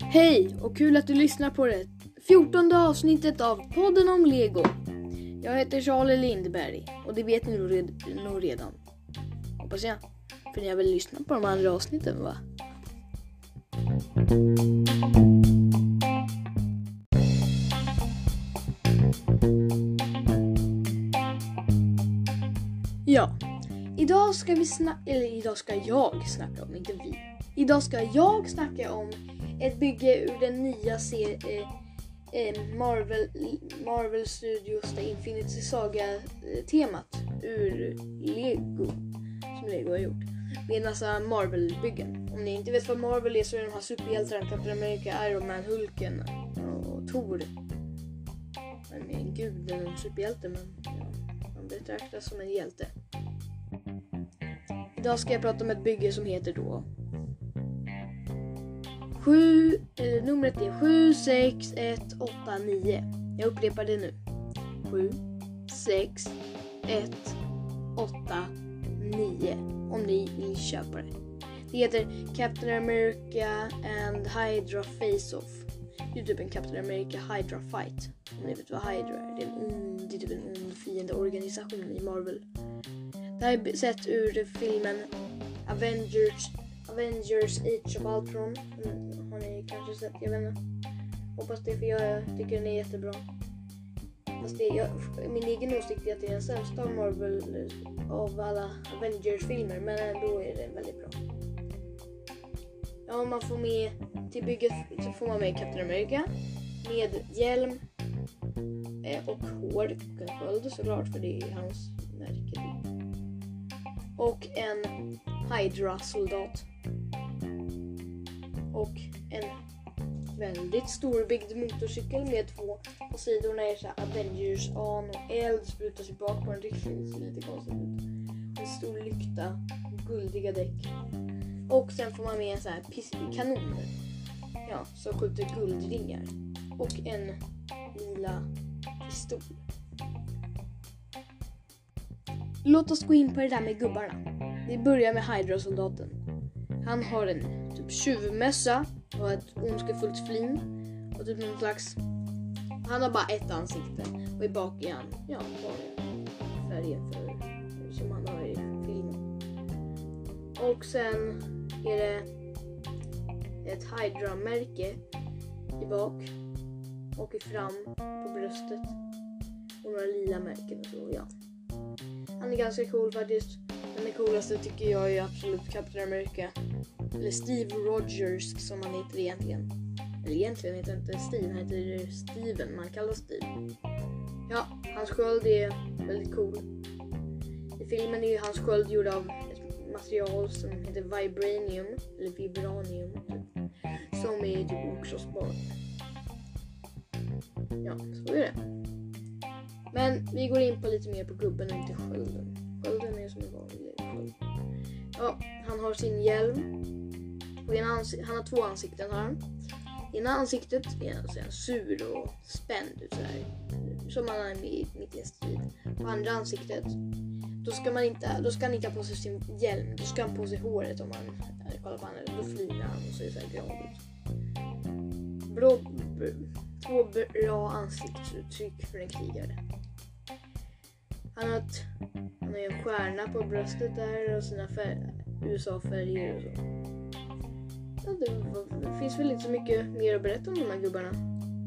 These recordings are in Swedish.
Hej och kul att du lyssnar på det fjortonde avsnittet av podden om Lego. Jag heter Charlie Lindberg och det vet ni nog redan. Hoppas jag. För ni har väl lyssnat på de andra avsnitten va? Idag ska vi snacka, eller idag ska jag snacka om, inte vi. Idag ska jag snacka om ett bygge ur den nya serien eh, eh, Marvel, Marvel Studios The Infinity Saga-temat eh, ur Lego. Som Lego har gjort. Med en massa Marvel-byggen. Om ni inte vet vad Marvel är så är det de här superhjältarna Captain America, Iron Man, Hulken och Thor. Han eh, är en gud, en superhjälte men ja, han betraktas som en hjälte. Idag ska jag prata om ett bygge som heter då 7, eller numret är 76189. Jag upprepar det nu. 7, 6, 1, 8, 9. Om ni vill köpa det. Det heter Captain America and Hydra Face-Off. Det är typ en Captain America Hydra Fight. Om ni vet vad Hydra är. Det är, en ond, det är typ en ond fiendeorganisation i Marvel. Det här är sett ur filmen Avengers Avengers Age of Ultron. Mm, har ni kanske sett? Jag vet inte. Hoppas det för jag tycker den är jättebra. Fast det, jag, min egen åsikt är att det är den sämsta av Marvel eh, av alla Avengers-filmer. Men ändå är den väldigt bra. Ja, man får med till bygget så får man med Captain America. Med hjälm eh, och hår. Sköld såklart för det är hans märke. Och en Hydra-soldat. och en väldigt storbyggd motorcykel med två på sidorna är så här Avengers an och eld sprutar sig bak på den. Det ser lite konstigt ut. En stor lykta, guldiga däck. Och sen får man med en så här kanon. Ja, som skjuter guldringar. Och en lila pistol. Låt oss gå in på det där med gubbarna. Vi börjar med Hydra-soldaten. Han har en typ tjuvmössa och ett ondskefullt flin. Och typ någon slags... Han har bara ett ansikte. Och i bak är han, ja, vanliga färgen för, som han har i filmen. Och sen är det ett Hydra-märke i bak. Och i fram på bröstet. Och några lila märken och så, ja. Han är ganska cool faktiskt. Men det coolaste tycker jag är absolut Captain America. Eller Steve Rogers som han heter egentligen. Eller egentligen heter han inte Steve, han heter Steven. Man kallar Steve. Ja, hans sköld är väldigt cool. I filmen är ju hans sköld gjord av ett material som heter Vibranium. Eller Vibranium. Typ, som är typ okrossbart. Ja, så är det. Men vi går in på lite mer på gubben och inte skölden. Skölden är som en vanlig sköld. Ja, han har sin hjälm. Och han har två ansikten har han. Ena ansiktet är han, ser han sur och spänd ut sådär. Som han är med, mitt i en strid. På andra ansiktet, då ska, man inte, då ska han inte ha på sig sin hjälm. Då ska han på sig håret om man kollar på honom. Då flinar han och ser såhär glad ut. Blå, två bra ansiktsuttryck för en krigare. Han har, ett, han har ju en stjärna på bröstet där och sina USA-färger och så. Ja, det, var- det finns väl inte så mycket mer att berätta om de här gubbarna.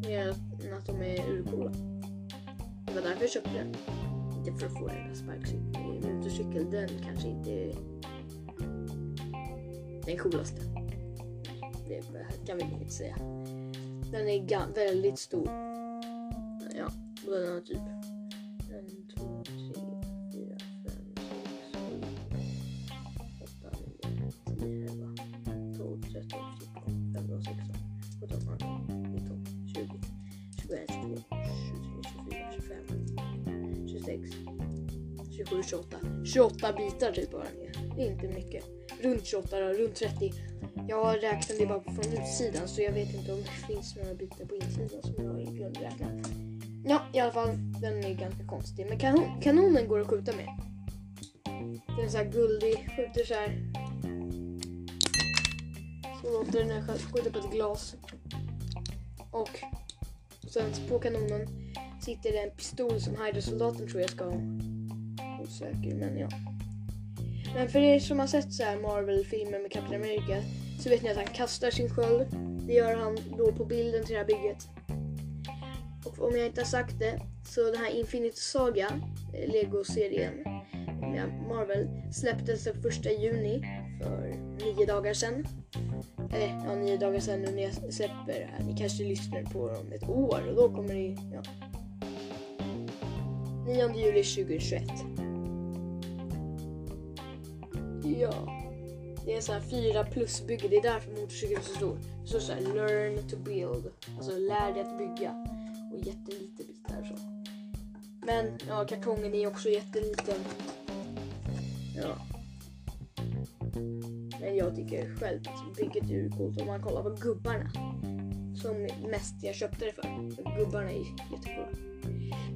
Mer än att de är urcoola. Det var därför jag köpte den. Inte för att få den där sparkcykeln. motorcykel. Den kanske inte är den coolaste. Det kan vi inte säga. Den är väldigt stor. Ja, och den har typ 27, 28. 28 bitar typ bara ner. Inte mycket. Runt 28, då, runt 30. Jag räknade bara från utsidan så jag vet inte om det finns några bitar på insidan som jag inte kunde räkna. Ja, i alla fall. Den är ganska konstig. Men kanon, kanonen går att skjuta med. Den är så här guldig, skjuter så här. Så låter den när här skjuter på ett glas. Och sen på kanonen sitter det en pistol som Hydra-soldaten tror jag ska ha. Osäker, men ja. Men för er som har sett så här Marvel-filmer med Captain America så vet ni att han kastar sin sköld. Det gör han då på bilden till det här bygget. Och om jag inte har sagt det så den här Infinity Saga, eh, Lego-serien med Marvel, släpptes den första juni för nio dagar sedan. Eh, ja, nio dagar sedan nu när jag släpper det här. Ni kanske lyssnar på dem ett år och då kommer det ja. 9 juli 2021. Ja. Det är så här 4 plus bygge. Det är därför motorcykeln är så stor. Det står så här learn to build. Alltså lär dig att bygga. Och jättelite bitar så. Men ja, kartongen är också jätteliten. Ja. Men jag tycker själv att bygget är coolt om man kollar på gubbarna. Som mest jag köpte det för. Gubbarna är jättecoola.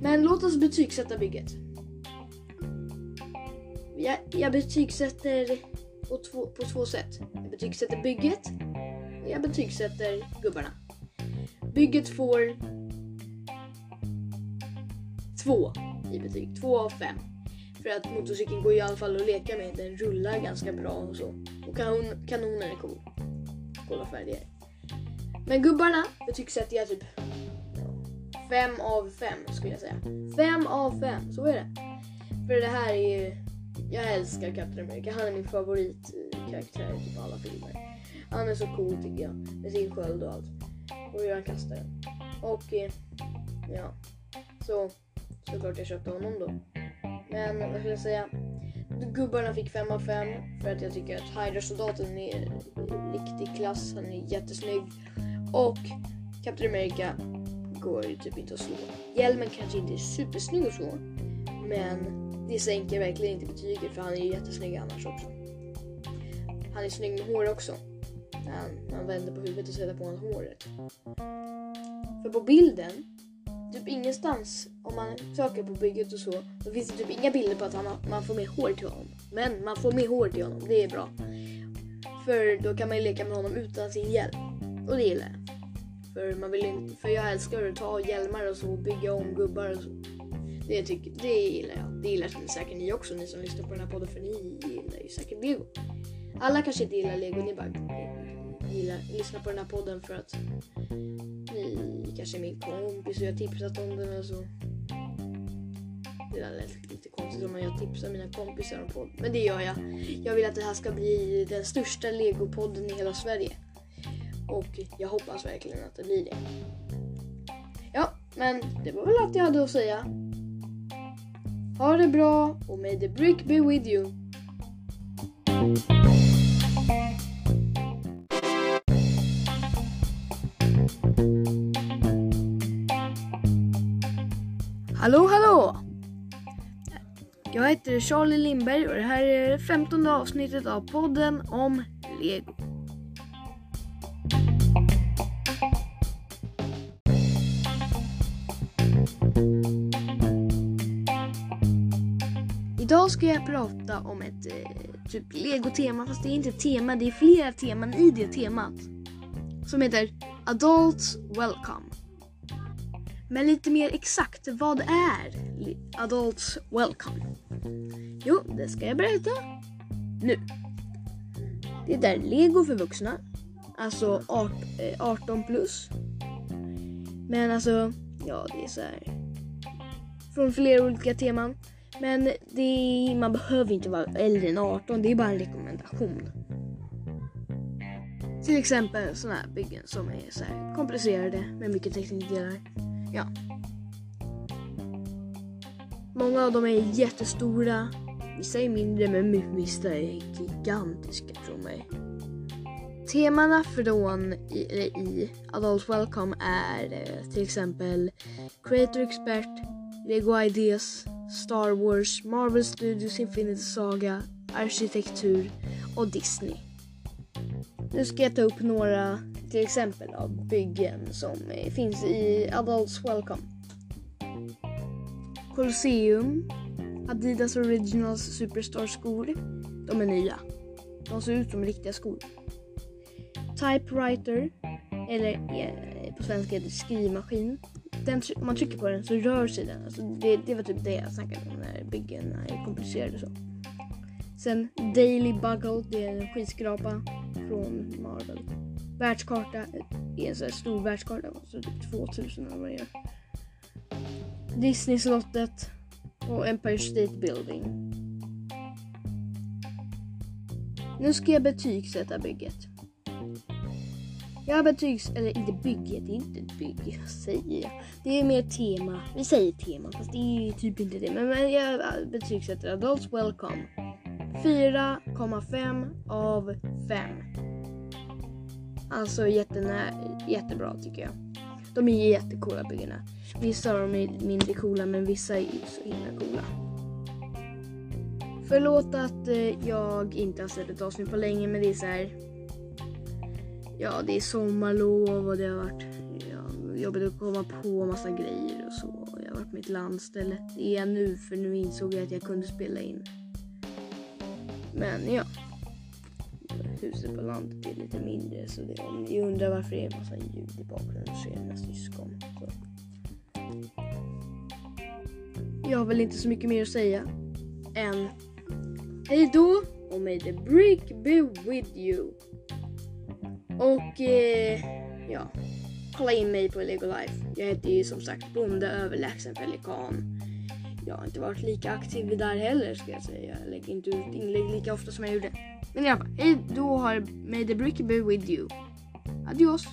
Men låt oss betygsätta bygget. Jag, jag betygsätter på två, på två sätt. Jag betygsätter bygget och jag betygsätter gubbarna. Bygget får två i betyg. Två av fem. För att motorcykeln går i alla fall att leka med. Den rullar ganska bra och så. Och kanon, kanonen är cool. Kolla färger. Men gubbarna betygsätter jag typ fem av fem skulle jag säga. Fem av fem, så är det. För det här är ju jag älskar Captain America. Han är min favoritkaraktär eh, i typ alla filmer. Han är så cool tycker jag. Med sin sköld och allt. Och hur han kastar den. Och eh, ja. Så såklart jag köpte honom då. Men vad ska jag säga? Gubbarna fick 5 av 5 för att jag tycker att Hydra-soldaten är riktig klass. Han är jättesnygg. Och Captain America går ju typ inte att slå. Hjälmen kanske inte är supersnygg att slå. Men det sänker verkligen inte betyget för han är ju jättesnygg annars också. Han är snygg med hår också. När han, när han vänder på huvudet och sätter på honom håret. För på bilden, typ ingenstans om man söker på bygget och så, då finns det typ inga bilder på att han man får mer hår till honom. Men man får mer hår till honom, det är bra. För då kan man ju leka med honom utan sin hjälm. Och det gillar jag. För, man vill inte, för jag älskar att ta hjälmar och så och bygga om gubbar och så. Det, tycker, det gillar jag. Det gillar säkert ni också, ni som lyssnar på den här podden, för ni gillar ju säkert lego. Alla kanske inte gillar lego, ni bara gillar, lyssnar på den här podden för att ni kanske är min kompis och jag har tipsat om den och så. Det där lät lite konstigt om jag tipsar mina kompisar om podden, men det gör jag. Jag vill att det här ska bli den största legopodden i hela Sverige. Och jag hoppas verkligen att det blir det. Ja, men det var väl allt jag hade att säga. Ha det bra och may the brick be with you. Hallå hallå! Jag heter Charlie Lindberg och det här är det femtonde avsnittet av podden om Lego. Idag ska jag prata om ett eh, typ legotema fast det är inte ett tema, det är flera teman i det temat. Som heter Adults Welcome. Men lite mer exakt, vad är Adults Welcome? Jo, det ska jag berätta nu. Det är Lego för vuxna, alltså 18 eh, plus. Men alltså, ja det är så här. Från flera olika teman. Men det, man behöver inte vara äldre än 18, det är bara en rekommendation. Till exempel sådana här byggen som är så komplicerade med mycket teknikdelar. Ja. Många av dem är jättestora, vissa är mindre men vissa är gigantiska tror mig. Temana från i, i Adult Welcome är eh, till exempel Creator Expert, Lego Ideas, Star Wars, Marvel Studios Infinity Saga, arkitektur och Disney. Nu ska jag ta upp några till exempel av byggen som finns i Adults Welcome. Colosseum, Adidas Originals Superstar skor. De är nya. De ser ut som riktiga skor. typewriter, eller eh, på svenska heter det skrivmaskin. Den, om man trycker på den så rör sig den. Alltså det, det var typ det jag snackade om när byggen är komplicerade så. Sen Daily Bugle, det är en skyskrapa från Marvel. Världskarta är en sån här stor världskarta, så typ 2000 eller vad det är. Disney-slottet och Empire State Building. Nu ska jag betygsätta bygget. Jag betygs... Eller inte bygget, det är inte ett bygge. Vad säger jag? Det är mer tema. Vi säger tema, fast det är typ inte det. Men, men jag betygsätter Adults Welcome. 4,5 av 5. Alltså jättenä, jättebra tycker jag. De är jättecoola byggena. Vissa av dem är mindre coola men vissa är ju så himla coola. Förlåt att eh, jag inte har sett ett avsnitt på länge men det är så här. Ja, det är sommarlov och det har varit ja, jobbigt att komma på massa grejer och så. Jag har varit mitt landställe. Det är jag nu för nu insåg jag att jag kunde spela in. Men ja. Huset på landet är lite mindre så det, om ni undrar varför det är en massa ljud i bakgrunden så är det mina syskon. Så. Jag har väl inte så mycket mer att säga än hej då och may the brick be with you. Och eh, ja, kolla in mig på Lego Life. Jag heter ju som sagt Bonde Överlägsen Pelikan. Jag har inte varit lika aktiv där heller ska jag säga. Jag lägger inte ut inlägg lika ofta som jag gjorde. Men i alla fall, hej då har May the brick be with you. Adios!